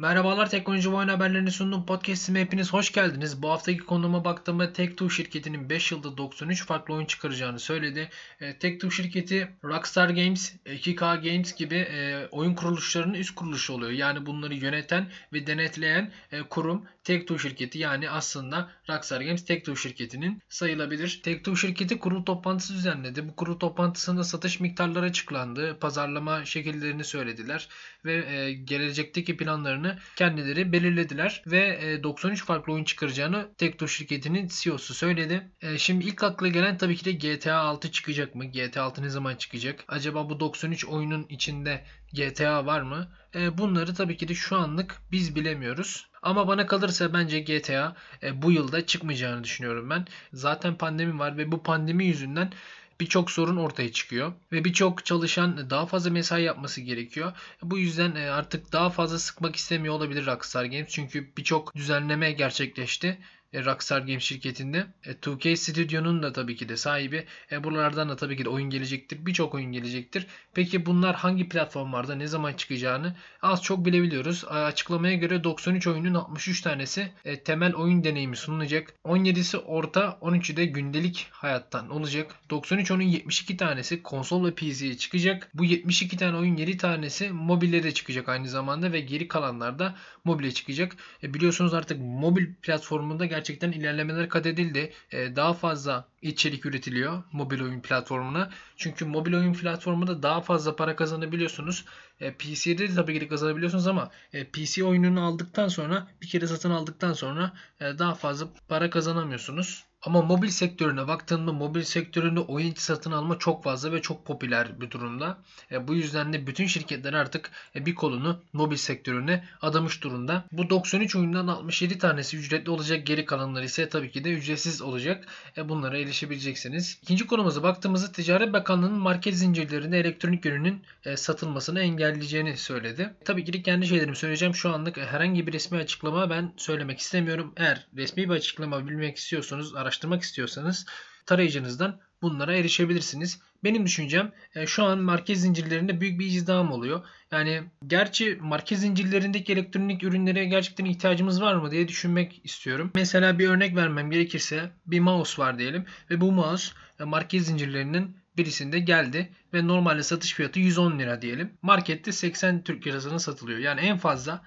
Merhabalar teknoloji ve oyun haberlerini sunduğum podcastime hepiniz hoş geldiniz. Bu haftaki konuma baktığımda Take-Two şirketinin 5 yılda 93 farklı oyun çıkaracağını söyledi. E, Take-Two şirketi Rockstar Games, 2K Games gibi e, oyun kuruluşlarının üst kuruluşu oluyor. Yani bunları yöneten ve denetleyen e, kurum Take-Two şirketi yani aslında Rockstar Games Take-Two şirketinin sayılabilir. Take-Two şirketi kurul toplantısı düzenledi. Bu kurul toplantısında satış miktarları açıklandı. Pazarlama şekillerini söylediler ve e, gelecekteki planlarını kendileri belirlediler ve e, 93 farklı oyun çıkaracağını Tekno şirketinin CEO'su söyledi. E, şimdi ilk akla gelen tabii ki de GTA 6 çıkacak mı? GTA 6 ne zaman çıkacak? Acaba bu 93 oyunun içinde GTA var mı? E, bunları tabii ki de şu anlık biz bilemiyoruz. Ama bana kalırsa bence GTA e, bu yılda çıkmayacağını düşünüyorum ben. Zaten pandemi var ve bu pandemi yüzünden birçok sorun ortaya çıkıyor ve birçok çalışan daha fazla mesai yapması gerekiyor. Bu yüzden e, artık daha fazla sıkmak istemiyor olabilir Rockstar Games çünkü birçok düzenleme gerçekleşti e, Rockstar Games şirketinde. 2K e, Studio'nun da tabii ki de sahibi. E, buralardan da tabii ki de oyun gelecektir. Birçok oyun gelecektir. Peki bunlar hangi platformlarda ne zaman çıkacağını az çok bilebiliyoruz. Açıklamaya göre 93 oyunun 63 tanesi temel oyun deneyimi sunulacak. 17'si orta, 13'ü de gündelik hayattan olacak. 93 oyunun 72 tanesi konsol ve PC'ye çıkacak. Bu 72 tane oyun 7 tanesi mobile çıkacak aynı zamanda ve geri kalanlar da mobile çıkacak. biliyorsunuz artık mobil platformunda gerçekten gerçekten ilerlemeler kat edildi. E, daha fazla içerik üretiliyor mobil oyun platformuna. Çünkü mobil oyun platformunda daha fazla para kazanabiliyorsunuz. E, PC'de de tabii ki kazanabiliyorsunuz ama e, PC oyununu aldıktan sonra bir kere satın aldıktan sonra e, daha fazla para kazanamıyorsunuz. Ama mobil sektörüne baktığımda mobil sektöründe oyun satın alma çok fazla ve çok popüler bir durumda. E, bu yüzden de bütün şirketler artık e, bir kolunu mobil sektörüne adamış durumda. Bu 93 oyundan 67 tanesi ücretli olacak. Geri kalanları ise tabii ki de ücretsiz olacak. E, bunlara erişebileceksiniz. İkinci konumuza baktığımızda Ticaret Bakanlığı'nın market zincirlerinde elektronik ürünün e, satılmasını engelleyeceğini söyledi. Tabii ki de kendi şeylerimi söyleyeceğim. Şu anlık herhangi bir resmi açıklama ben söylemek istemiyorum. Eğer resmi bir açıklama bilmek istiyorsanız araştırmak istiyorsanız tarayıcınızdan bunlara erişebilirsiniz. Benim düşüncem e, şu an market zincirlerinde büyük bir izdiham oluyor. Yani gerçi market zincirlerindeki elektronik ürünlere gerçekten ihtiyacımız var mı diye düşünmek istiyorum. Mesela bir örnek vermem gerekirse bir mouse var diyelim ve bu mouse e, market zincirlerinin birisinde geldi ve normalde satış fiyatı 110 lira diyelim. Markette 80 Türk lirasına satılıyor. Yani en fazla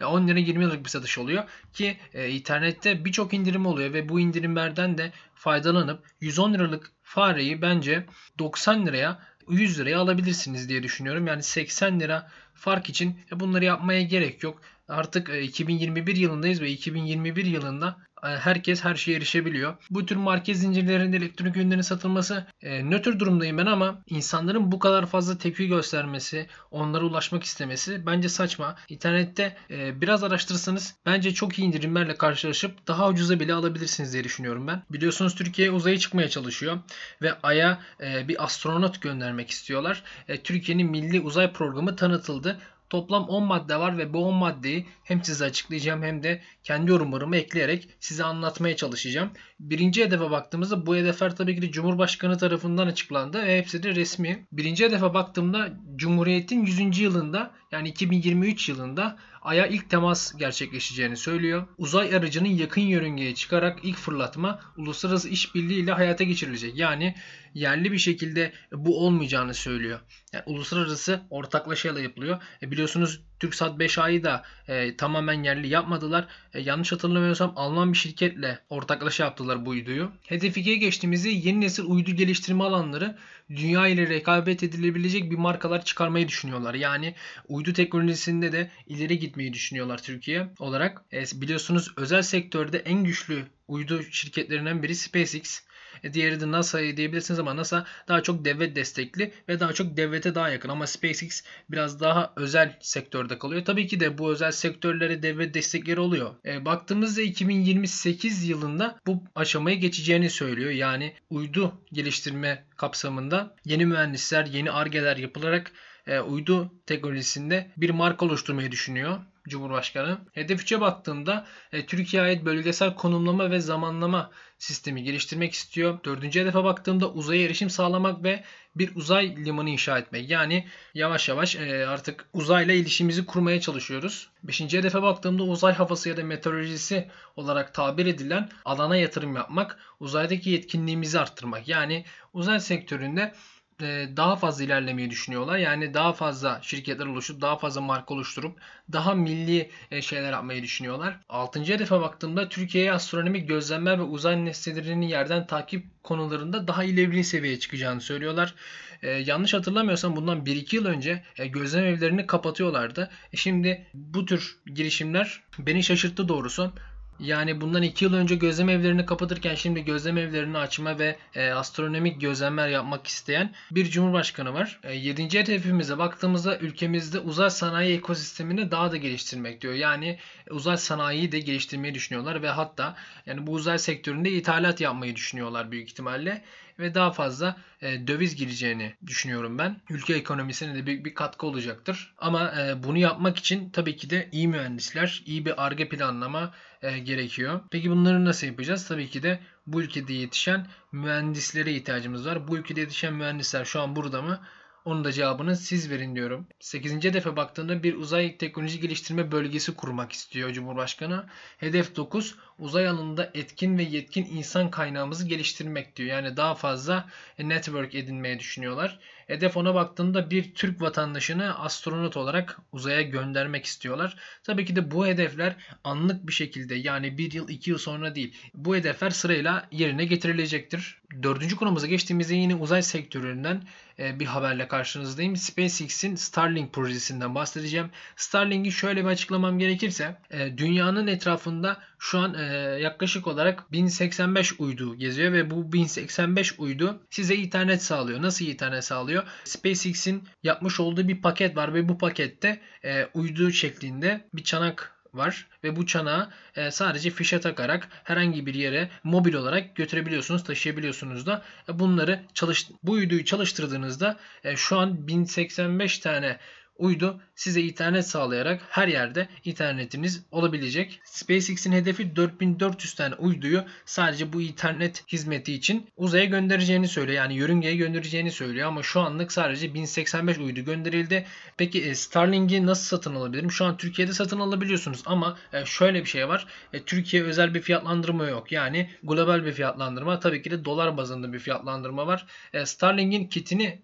10 lira 20 liralık bir satış oluyor ki e, internette birçok indirim oluyor ve bu indirimlerden de faydalanıp 110 liralık fareyi bence 90 liraya 100 liraya alabilirsiniz diye düşünüyorum. Yani 80 lira fark için e, bunları yapmaya gerek yok. Artık 2021 e, yılındayız ve 2021 yılında e, herkes her şeye erişebiliyor. Bu tür market zincirlerinde elektronik ürünlerin satılması e, nötr durumdayım ben ama insanların bu kadar fazla tepki göstermesi, onlara ulaşmak istemesi bence saçma. İnternette e, biraz araştırırsanız bence çok iyi indirimlerle karşılaşıp daha ucuza bile alabilirsiniz diye düşünüyorum ben. Biliyorsunuz Türkiye uzaya çıkmaya çalışıyor ve Ay'a e, bir astronot göndermek istiyorlar. E, Türkiye'nin milli uzay programı tanıtıldı. Toplam 10 madde var ve bu 10 maddeyi hem size açıklayacağım hem de kendi yorumlarımı ekleyerek size anlatmaya çalışacağım. Birinci hedefe baktığımızda bu hedefler tabii ki de Cumhurbaşkanı tarafından açıklandı ve hepsi de resmi. Birinci hedefe baktığımda Cumhuriyet'in 100. yılında yani 2023 yılında Ay'a ilk temas gerçekleşeceğini söylüyor. Uzay aracının yakın yörüngeye çıkarak ilk fırlatma uluslararası işbirliği ile hayata geçirilecek. Yani yerli bir şekilde bu olmayacağını söylüyor. Yani uluslararası ortaklaşayla yapılıyor. E biliyorsunuz TürkSat 5A'yı da e, tamamen yerli yapmadılar. E, yanlış hatırlamıyorsam Alman bir şirketle ortaklaşa yaptılar bu uyduyu. Hedef 2'ye geçtiğimizde yeni nesil uydu geliştirme alanları dünya ile rekabet edilebilecek bir markalar çıkarmayı düşünüyorlar. Yani uydu teknolojisinde de ileri gitmeyi düşünüyorlar Türkiye olarak. E, biliyorsunuz özel sektörde en güçlü uydu şirketlerinden biri SpaceX. E, diğeri de NASA'yı diyebilirsiniz ama NASA daha çok devlet destekli ve daha çok devlete daha yakın. Ama SpaceX biraz daha özel sektörde kalıyor. Tabii ki de bu özel sektörlere devlet destekleri oluyor. E, baktığımızda 2028 yılında bu aşamaya geçeceğini söylüyor. Yani uydu geliştirme kapsamında yeni mühendisler, yeni argeler yapılarak e, uydu teknolojisinde bir marka oluşturmayı düşünüyor. Cumhurbaşkanı. Hedef 3'e baktığımda e, Türkiye'ye ait bölgesel konumlama ve zamanlama sistemi geliştirmek istiyor. Dördüncü hedefe baktığımda uzaya erişim sağlamak ve bir uzay limanı inşa etmek. Yani yavaş yavaş e, artık uzayla ilişkimizi kurmaya çalışıyoruz. Beşinci hedefe baktığımda uzay havası ya da meteorolojisi olarak tabir edilen alana yatırım yapmak, uzaydaki yetkinliğimizi arttırmak. Yani uzay sektöründe daha fazla ilerlemeyi düşünüyorlar. Yani daha fazla şirketler oluşturup, daha fazla marka oluşturup, daha milli e, şeyler yapmayı düşünüyorlar. Altıncı hedefe baktığımda Türkiye'ye astronomik gözlemler ve uzay nesnelerinin yerden takip konularında daha ileri seviyeye çıkacağını söylüyorlar. Ee, yanlış hatırlamıyorsam bundan 1-2 yıl önce e, gözlem evlerini kapatıyorlardı. E, şimdi bu tür girişimler beni şaşırttı doğrusu. Yani bundan 2 yıl önce gözlem evlerini kapatırken şimdi gözlem evlerini açma ve e, astronomik gözlemler yapmak isteyen bir cumhurbaşkanı var. E, 7. hedefimize baktığımızda ülkemizde uzay sanayi ekosistemini daha da geliştirmek diyor. Yani uzay sanayiyi de geliştirmeyi düşünüyorlar ve hatta yani bu uzay sektöründe ithalat yapmayı düşünüyorlar büyük ihtimalle ve daha fazla e, döviz gireceğini düşünüyorum ben. Ülke ekonomisine de büyük bir katkı olacaktır. Ama e, bunu yapmak için tabii ki de iyi mühendisler, iyi bir arge planlama e, gerekiyor. Peki bunları nasıl yapacağız? Tabii ki de bu ülkede yetişen mühendislere ihtiyacımız var. Bu ülkede yetişen mühendisler şu an burada mı? Onun da cevabını siz verin diyorum. 8. hedefe baktığında bir uzay teknoloji geliştirme bölgesi kurmak istiyor Cumhurbaşkanı. Hedef 9 uzay alanında etkin ve yetkin insan kaynağımızı geliştirmek diyor. Yani daha fazla network edinmeye düşünüyorlar. Hedef ona baktığında bir Türk vatandaşını astronot olarak uzaya göndermek istiyorlar. Tabii ki de bu hedefler anlık bir şekilde yani bir yıl iki yıl sonra değil. Bu hedefler sırayla yerine getirilecektir. Dördüncü konumuza geçtiğimizde yine uzay sektöründen e, bir haberle karşınızdayım. SpaceX'in Starlink projesinden bahsedeceğim. Starlink'i şöyle bir açıklamam gerekirse e, dünyanın etrafında şu an e, yaklaşık olarak 1085 uydu geziyor ve bu 1085 uydu size internet sağlıyor. Nasıl internet sağlıyor? SpaceX'in yapmış olduğu bir paket var ve bu pakette uydu şeklinde bir çanak var ve bu çanağı e, sadece fişe takarak herhangi bir yere mobil olarak götürebiliyorsunuz, taşıyabiliyorsunuz da. E, bunları çalış bu uyduyu çalıştırdığınızda e, şu an 1085 tane uydu size internet sağlayarak her yerde internetiniz olabilecek. SpaceX'in hedefi 4400 tane uyduyu sadece bu internet hizmeti için uzaya göndereceğini söylüyor. Yani yörüngeye göndereceğini söylüyor ama şu anlık sadece 1085 uydu gönderildi. Peki e, Starlink'i nasıl satın alabilirim? Şu an Türkiye'de satın alabiliyorsunuz ama e, şöyle bir şey var. E, Türkiye özel bir fiyatlandırma yok. Yani global bir fiyatlandırma. Tabii ki de dolar bazında bir fiyatlandırma var. Starlink'in kitini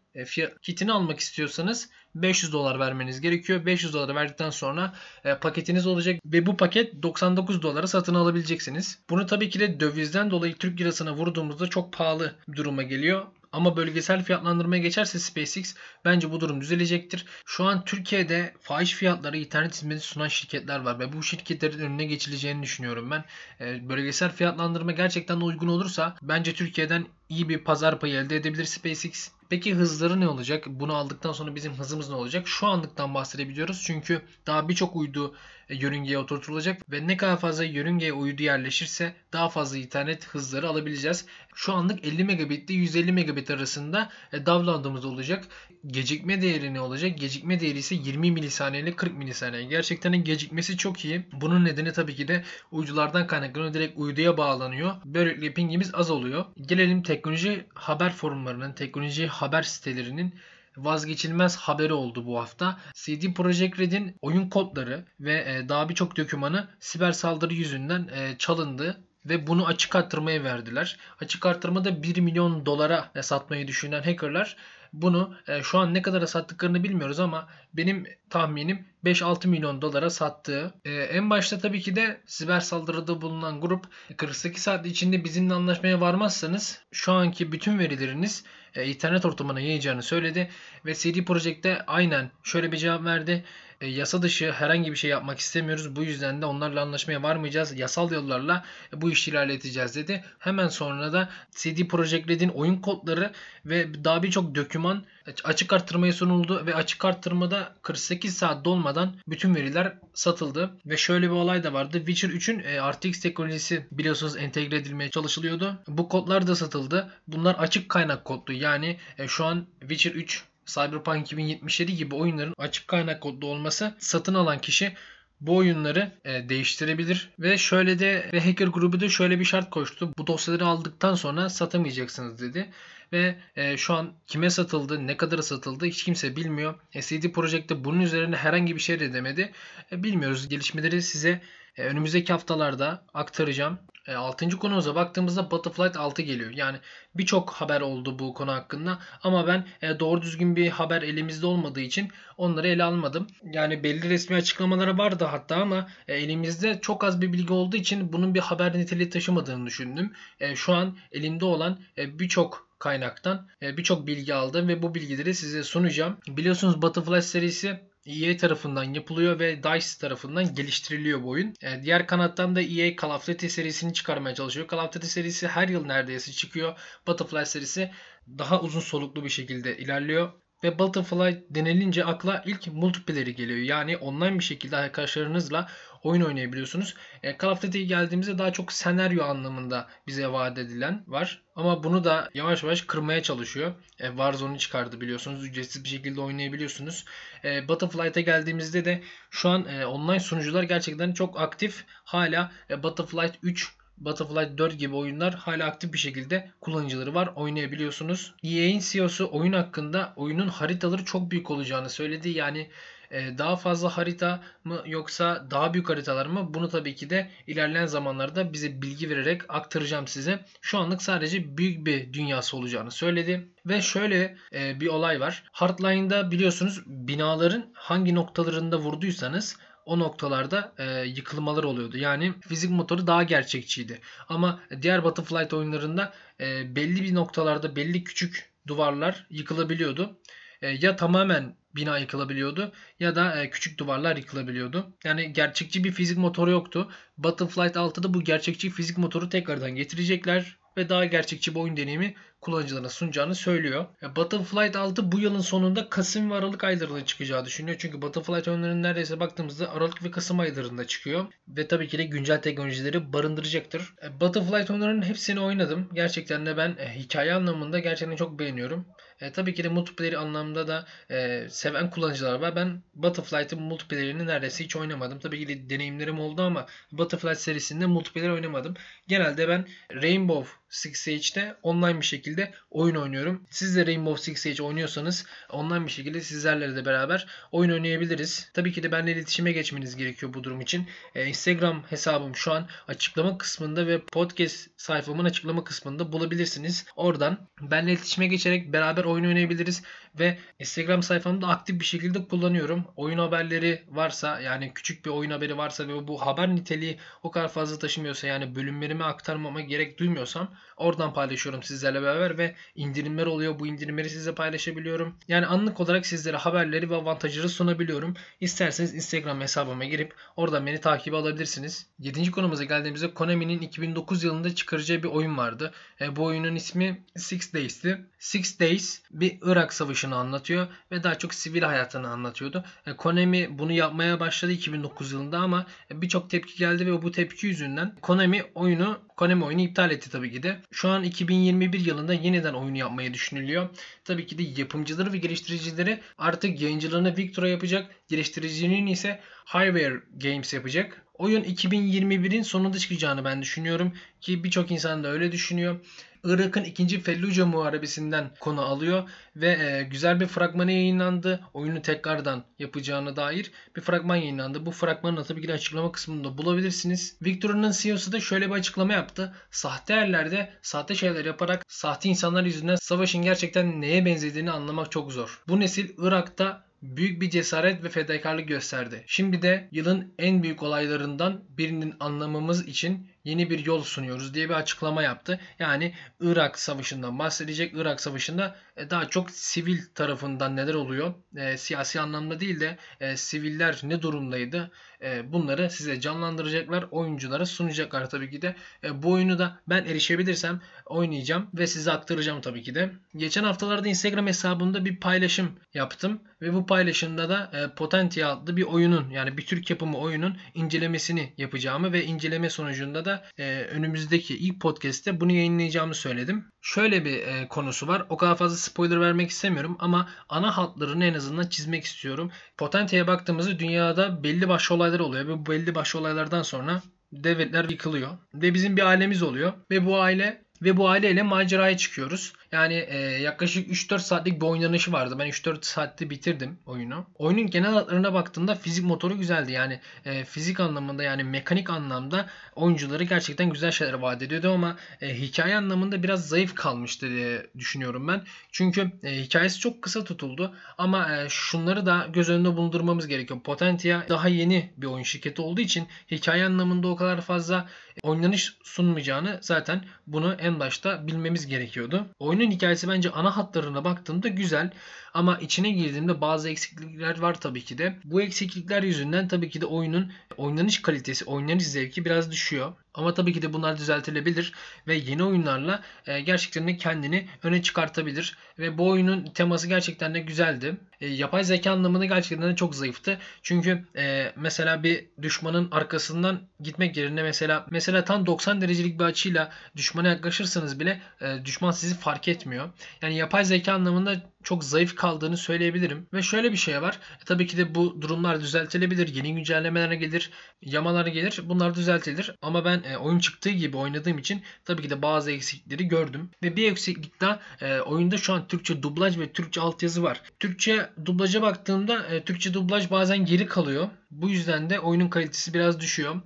kitini almak istiyorsanız 500 dolar vermeniz gerekiyor. 500 dolar verdikten sonra e, paketiniz olacak ve bu paket 99 dolara satın alabileceksiniz. Bunu tabii ki de dövizden dolayı Türk lirasına vurduğumuzda çok pahalı duruma geliyor. Ama bölgesel fiyatlandırmaya geçerse SpaceX bence bu durum düzelecektir. Şu an Türkiye'de fahiş fiyatları internet hizmeti sunan şirketler var ve bu şirketlerin önüne geçileceğini düşünüyorum ben. E, bölgesel fiyatlandırma gerçekten uygun olursa bence Türkiye'den iyi bir pazar payı elde edebilir SpaceX. Peki hızları ne olacak? Bunu aldıktan sonra bizim hızımız ne olacak? Şu anlıktan bahsedebiliyoruz. Çünkü daha birçok uydu e, yörüngeye oturtulacak ve ne kadar fazla yörüngeye uydu yerleşirse daha fazla internet hızları alabileceğiz. Şu anlık 50 megabit ile 150 megabit arasında e, download'ımız olacak. Gecikme değeri ne olacak? Gecikme değeri ise 20 milisaniye ile 40 milisaniye. Gerçekten gecikmesi çok iyi. Bunun nedeni tabii ki de uydulardan kaynaklanıyor. Direkt uyduya bağlanıyor. Böylelikle pingimiz az oluyor. Gelelim teknoloji haber forumlarının, teknoloji haber sitelerinin vazgeçilmez haberi oldu bu hafta. CD Projekt Red'in oyun kodları ve e, daha birçok dokümanı siber saldırı yüzünden e, çalındı ve bunu açık arttırmaya verdiler. Açık arttırmada 1 milyon dolara e, satmayı düşünen hackerlar bunu şu an ne kadara sattıklarını bilmiyoruz ama benim tahminim 5-6 milyon dolara sattığı. en başta tabii ki de siber saldırıda bulunan grup 48 saat içinde bizimle anlaşmaya varmazsanız şu anki bütün verileriniz e, internet ortamına yayacağını söyledi ve CD Projekt'te aynen şöyle bir cevap verdi. E, yasa dışı herhangi bir şey yapmak istemiyoruz. Bu yüzden de onlarla anlaşmaya varmayacağız. Yasal yollarla bu işi ilerleteceğiz dedi. Hemen sonra da CD Projekt Red'in oyun kodları ve daha birçok döküman açık arttırmaya sunuldu ve açık arttırmada 48 saat dolmadan bütün veriler satıldı. Ve şöyle bir olay da vardı. Witcher 3'ün e, RTX teknolojisi biliyorsunuz entegre edilmeye çalışılıyordu. Bu kodlar da satıldı. Bunlar açık kaynak kodlu. Yani e, şu an Witcher 3 Cyberpunk 2077 gibi oyunların açık kaynak kodlu olması satın alan kişi bu oyunları e, değiştirebilir ve şöyle de ve hacker grubu da şöyle bir şart koştu. Bu dosyaları aldıktan sonra satamayacaksınız dedi ve e, şu an kime satıldı, ne kadar satıldı hiç kimse bilmiyor. E, CD Projekt'te bunun üzerine herhangi bir şey de demedi. E, bilmiyoruz. Gelişmeleri size e, önümüzdeki haftalarda aktaracağım. E, 6. konumuza baktığımızda Butterfly 6 geliyor. Yani birçok haber oldu bu konu hakkında ama ben e, doğru düzgün bir haber elimizde olmadığı için onları ele almadım. Yani belli resmi açıklamaları vardı hatta ama e, elimizde çok az bir bilgi olduğu için bunun bir haber niteliği taşımadığını düşündüm. E, şu an elimde olan e, birçok kaynaktan e, birçok bilgi aldım ve bu bilgileri size sunacağım. Biliyorsunuz Butterfly serisi EA tarafından yapılıyor ve DICE tarafından geliştiriliyor bu oyun. E, diğer kanattan da EA Call of Duty serisini çıkarmaya çalışıyor. Call of Duty serisi her yıl neredeyse çıkıyor. Butterfly serisi daha uzun soluklu bir şekilde ilerliyor. Ve Butterfly denilince akla ilk multiplayer'i geliyor. Yani online bir şekilde arkadaşlarınızla oyun oynayabiliyorsunuz. E, Call of Duty'ye geldiğimizde daha çok senaryo anlamında bize vaat edilen var. Ama bunu da yavaş yavaş kırmaya çalışıyor. E, Warzone'u çıkardı biliyorsunuz. Ücretsiz bir şekilde oynayabiliyorsunuz. E, Battleflight'a geldiğimizde de şu an e, online sunucular gerçekten çok aktif. Hala e, Battleflight 3 Battlefield 4 gibi oyunlar hala aktif bir şekilde kullanıcıları var. Oynayabiliyorsunuz. EA'in CEO'su oyun hakkında oyunun haritaları çok büyük olacağını söyledi. Yani e, daha fazla harita mı yoksa daha büyük haritalar mı? Bunu tabii ki de ilerleyen zamanlarda bize bilgi vererek aktaracağım size. Şu anlık sadece büyük bir dünyası olacağını söyledi. Ve şöyle e, bir olay var. Hardline'da biliyorsunuz binaların hangi noktalarında vurduysanız o noktalarda e, yıkılmalar oluyordu. Yani fizik motoru daha gerçekçiydi. Ama diğer Battleflight oyunlarında e, belli bir noktalarda belli küçük duvarlar yıkılabiliyordu. E, ya tamamen bina yıkılabiliyordu ya da e, küçük duvarlar yıkılabiliyordu. Yani gerçekçi bir fizik motoru yoktu. Battleflight 6'da bu gerçekçi fizik motoru tekrardan getirecekler ve daha gerçekçi bir oyun deneyimi kullanıcılarına sunacağını söylüyor. Battleflight 6 bu yılın sonunda Kasım ve Aralık aylarında çıkacağı düşünüyor. Çünkü Battleflight oyunlarının neredeyse baktığımızda Aralık ve Kasım aylarında çıkıyor. Ve tabii ki de güncel teknolojileri barındıracaktır. Battleflight oyunlarının hepsini oynadım. Gerçekten de ben e, hikaye anlamında gerçekten çok beğeniyorum. E, tabii ki de multiplayer anlamda da e, seven kullanıcılar var. Ben Battleflight'ın multiplayer'ini neredeyse hiç oynamadım. Tabii ki de deneyimlerim oldu ama Battleflight serisinde multiplayer oynamadım. Genelde ben Rainbow Six Siege'de online bir şekilde oyun oynuyorum. Siz de Rainbow Six Siege oynuyorsanız online bir şekilde sizlerle de beraber oyun oynayabiliriz. Tabii ki de benimle iletişime geçmeniz gerekiyor bu durum için. Ee, Instagram hesabım şu an açıklama kısmında ve podcast sayfamın açıklama kısmında bulabilirsiniz. Oradan benimle iletişime geçerek beraber oyun oynayabiliriz ve Instagram sayfamda aktif bir şekilde kullanıyorum. Oyun haberleri varsa yani küçük bir oyun haberi varsa ve bu haber niteliği o kadar fazla taşımıyorsa yani bölümlerime aktarmama gerek duymuyorsam oradan paylaşıyorum sizlerle beraber ve indirimler oluyor. Bu indirimleri size paylaşabiliyorum. Yani anlık olarak sizlere haberleri ve avantajları sunabiliyorum. İsterseniz Instagram hesabıma girip oradan beni takip alabilirsiniz. 7. konumuza geldiğimizde Konami'nin 2009 yılında çıkaracağı bir oyun vardı. E, bu oyunun ismi Six Days'ti. Six Days bir Irak savaşını anlatıyor ve daha çok sivil hayatını anlatıyordu. E, Konami bunu yapmaya başladı 2009 yılında ama birçok tepki geldi ve bu tepki yüzünden Konami oyunu Konami oyunu iptal etti tabii ki de. Şu an 2021 yılında yeniden oyunu yapmayı düşünülüyor. Tabii ki de yapımcıları ve geliştiricileri artık yayıncılarını Victor'a yapacak. Geliştiricinin ise Highware Games yapacak. Oyun 2021'in sonunda çıkacağını ben düşünüyorum ki birçok insan da öyle düşünüyor. Irak'ın 2. Felluce Muharebesi'nden konu alıyor ve e, güzel bir fragmanı yayınlandı. Oyunu tekrardan yapacağına dair bir fragman yayınlandı. Bu fragmanı tabii ki de açıklama kısmında bulabilirsiniz. Victor'un CEO'su da şöyle bir açıklama yaptı. Sahte yerlerde sahte şeyler yaparak sahte insanlar yüzünden savaşın gerçekten neye benzediğini anlamak çok zor. Bu nesil Irak'ta büyük bir cesaret ve fedakarlık gösterdi. Şimdi de yılın en büyük olaylarından birinin anlamamız için yeni bir yol sunuyoruz diye bir açıklama yaptı. Yani Irak Savaşı'ndan bahsedecek. Irak Savaşı'nda e, daha çok sivil tarafından neler oluyor? E, siyasi anlamda değil de e, siviller ne durumdaydı? E, bunları size canlandıracaklar. Oyunculara sunacaklar tabii ki de. E, bu oyunu da ben erişebilirsem oynayacağım ve size aktaracağım tabii ki de. Geçen haftalarda Instagram hesabımda bir paylaşım yaptım ve bu paylaşımda da e, Potentia adlı bir oyunun yani bir Türk yapımı oyunun incelemesini yapacağımı ve inceleme sonucunda da da e, önümüzdeki ilk podcast'te bunu yayınlayacağımı söyledim. Şöyle bir e, konusu var. O kadar fazla spoiler vermek istemiyorum ama ana hatlarını en azından çizmek istiyorum. Potentia'ya baktığımızda dünyada belli başlı olaylar oluyor ve bu belli başlı olaylardan sonra devletler yıkılıyor ve bizim bir ailemiz oluyor ve bu aile ve bu aileyle maceraya çıkıyoruz. Yani e, yaklaşık 3-4 saatlik bir oynanışı vardı. Ben 3-4 saatte bitirdim oyunu. Oyunun genel hatlarına baktığımda fizik motoru güzeldi. Yani e, fizik anlamında yani mekanik anlamda oyuncuları gerçekten güzel şeyler vaat ediyordu ama e, hikaye anlamında biraz zayıf kalmıştı diye düşünüyorum ben. Çünkü e, hikayesi çok kısa tutuldu ama e, şunları da göz önünde bulundurmamız gerekiyor. Potentia daha yeni bir oyun şirketi olduğu için hikaye anlamında o kadar fazla oynanış sunmayacağını zaten bunu en başta bilmemiz gerekiyordu. Oyunun hikayesi bence ana hatlarına baktığımda güzel ama içine girdiğimde bazı eksiklikler var tabii ki de. Bu eksiklikler yüzünden tabii ki de oyunun oynanış kalitesi, oynanış zevki biraz düşüyor. Ama tabii ki de bunlar düzeltilebilir ve yeni oyunlarla e, gerçekten de kendini öne çıkartabilir. Ve bu oyunun teması gerçekten de güzeldi. E, yapay zeka anlamında gerçekten de çok zayıftı. Çünkü e, mesela bir düşmanın arkasından gitmek yerine mesela mesela tam 90 derecelik bir açıyla düşmana yaklaşırsanız bile e, düşman sizi fark etmiyor. Yani yapay zeka anlamında çok zayıf kaldığını söyleyebilirim. Ve şöyle bir şey var. E, tabii ki de bu durumlar düzeltilebilir. Yeni güncellemeler gelir, yamalar gelir. Bunlar düzeltilir. Ama ben e, oyun çıktığı gibi oynadığım için tabii ki de bazı eksiklikleri gördüm. Ve bir eksiklik daha e, oyunda şu an Türkçe dublaj ve Türkçe altyazı var. Türkçe dublaja baktığımda e, Türkçe dublaj bazen geri kalıyor. Bu yüzden de oyunun kalitesi biraz düşüyor.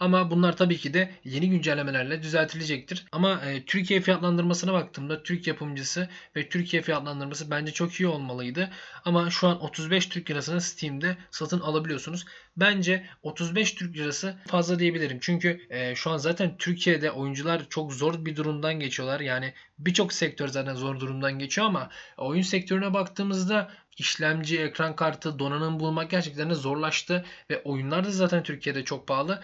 Ama bunlar tabii ki de yeni güncellemelerle düzeltilecektir. Ama e, Türkiye fiyatlandırmasına baktığımda Türk yapımcısı ve Türkiye fiyatlandırması bence çok iyi olmalıydı. Ama şu an 35 Türk lirasını Steam'de satın alabiliyorsunuz. Bence 35 Türk lirası fazla diyebilirim. Çünkü e, şu an zaten Türkiye'de oyuncular çok zor bir durumdan geçiyorlar. Yani birçok sektör zaten zor durumdan geçiyor ama oyun sektörüne baktığımızda işlemci, ekran kartı, donanım bulmak gerçekten zorlaştı ve oyunlar da zaten Türkiye'de çok pahalı.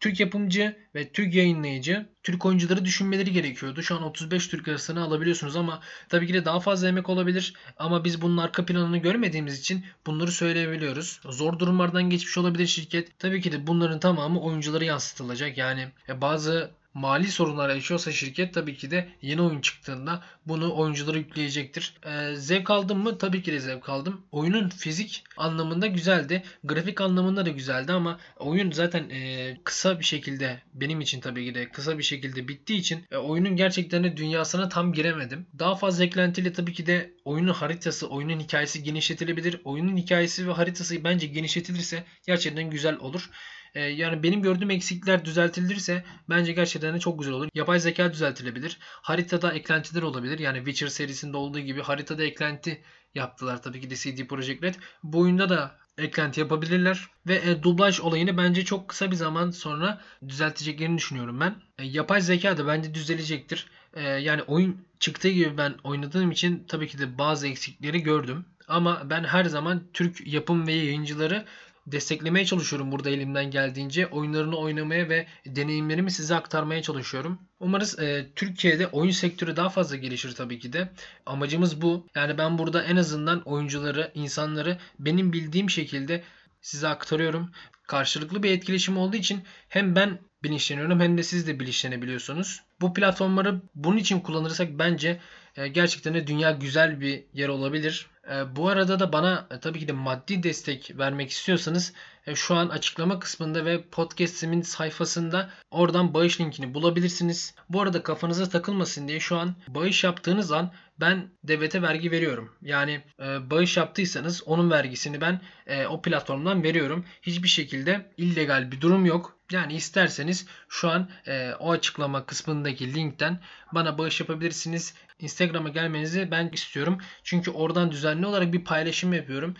Türk yapımcı ve Türk yayınlayıcı Türk oyuncuları düşünmeleri gerekiyordu. Şu an 35 Türk arasını alabiliyorsunuz ama tabii ki de daha fazla emek olabilir. Ama biz bunun arka planını görmediğimiz için bunları söyleyebiliyoruz. Zor durumlardan geçmiş olabilir şirket. Tabii ki de bunların tamamı oyunculara yansıtılacak. Yani e, bazı mali sorunlar yaşıyorsa şirket tabii ki de yeni oyun çıktığında bunu oyunculara yükleyecektir. Ee, zevk aldım mı? Tabii ki de zevk aldım. Oyunun fizik anlamında güzeldi. Grafik anlamında da güzeldi ama oyun zaten e, kısa bir şekilde benim için tabii ki de kısa bir şekilde bittiği için e, oyunun gerçekten de dünyasına tam giremedim. Daha fazla eklentiyle tabii ki de oyunun haritası, oyunun hikayesi genişletilebilir. Oyunun hikayesi ve haritası bence genişletilirse gerçekten güzel olur. Ee, yani benim gördüğüm eksikler düzeltilirse bence gerçekten de çok güzel olur. Yapay zeka düzeltilebilir. Haritada eklentiler olabilir. Yani Witcher serisinde olduğu gibi haritada eklenti yaptılar tabii ki de CD Projekt Red. Bu oyunda da eklenti yapabilirler. Ve e, dublaj olayını bence çok kısa bir zaman sonra düzelteceklerini düşünüyorum ben. E, yapay zeka da bence düzelecektir. E, yani oyun çıktığı gibi ben oynadığım için tabii ki de bazı eksikleri gördüm. Ama ben her zaman Türk yapım ve yayıncıları desteklemeye çalışıyorum burada elimden geldiğince. Oyunlarını oynamaya ve deneyimlerimi size aktarmaya çalışıyorum. Umarız e, Türkiye'de oyun sektörü daha fazla gelişir tabii ki de. Amacımız bu. Yani ben burada en azından oyuncuları, insanları benim bildiğim şekilde size aktarıyorum. Karşılıklı bir etkileşim olduğu için hem ben bilinçleniyorum hem de siz de bilinçlenebiliyorsunuz. Bu platformları bunun için kullanırsak bence e, gerçekten de dünya güzel bir yer olabilir. E, bu arada da bana e, tabii ki de maddi destek vermek istiyorsanız şu an açıklama kısmında ve podcast'imin sayfasında oradan bağış linkini bulabilirsiniz. Bu arada kafanıza takılmasın diye şu an bağış yaptığınız an ben devlete vergi veriyorum. Yani e, bağış yaptıysanız onun vergisini ben e, o platformdan veriyorum. Hiçbir şekilde illegal bir durum yok. Yani isterseniz şu an e, o açıklama kısmındaki linkten bana bağış yapabilirsiniz. Instagram'a gelmenizi ben istiyorum. Çünkü oradan düzenli olarak bir paylaşım yapıyorum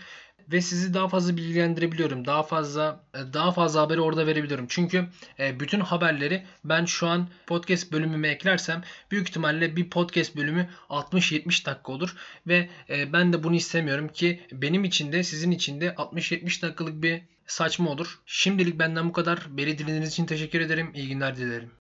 ve sizi daha fazla bilgilendirebiliyorum. Daha fazla e, daha fazla haberi orada verebiliyorum. Çünkü e, bütün haberleri ben şu an podcast bölümüme eklersem büyük ihtimalle bir podcast bölümü 60-70 dakika olur ve e, ben de bunu istemiyorum ki benim için de sizin için de 60-70 dakikalık bir saçma olur. Şimdilik benden bu kadar. Beni dinlediğiniz için teşekkür ederim. İyi günler dilerim.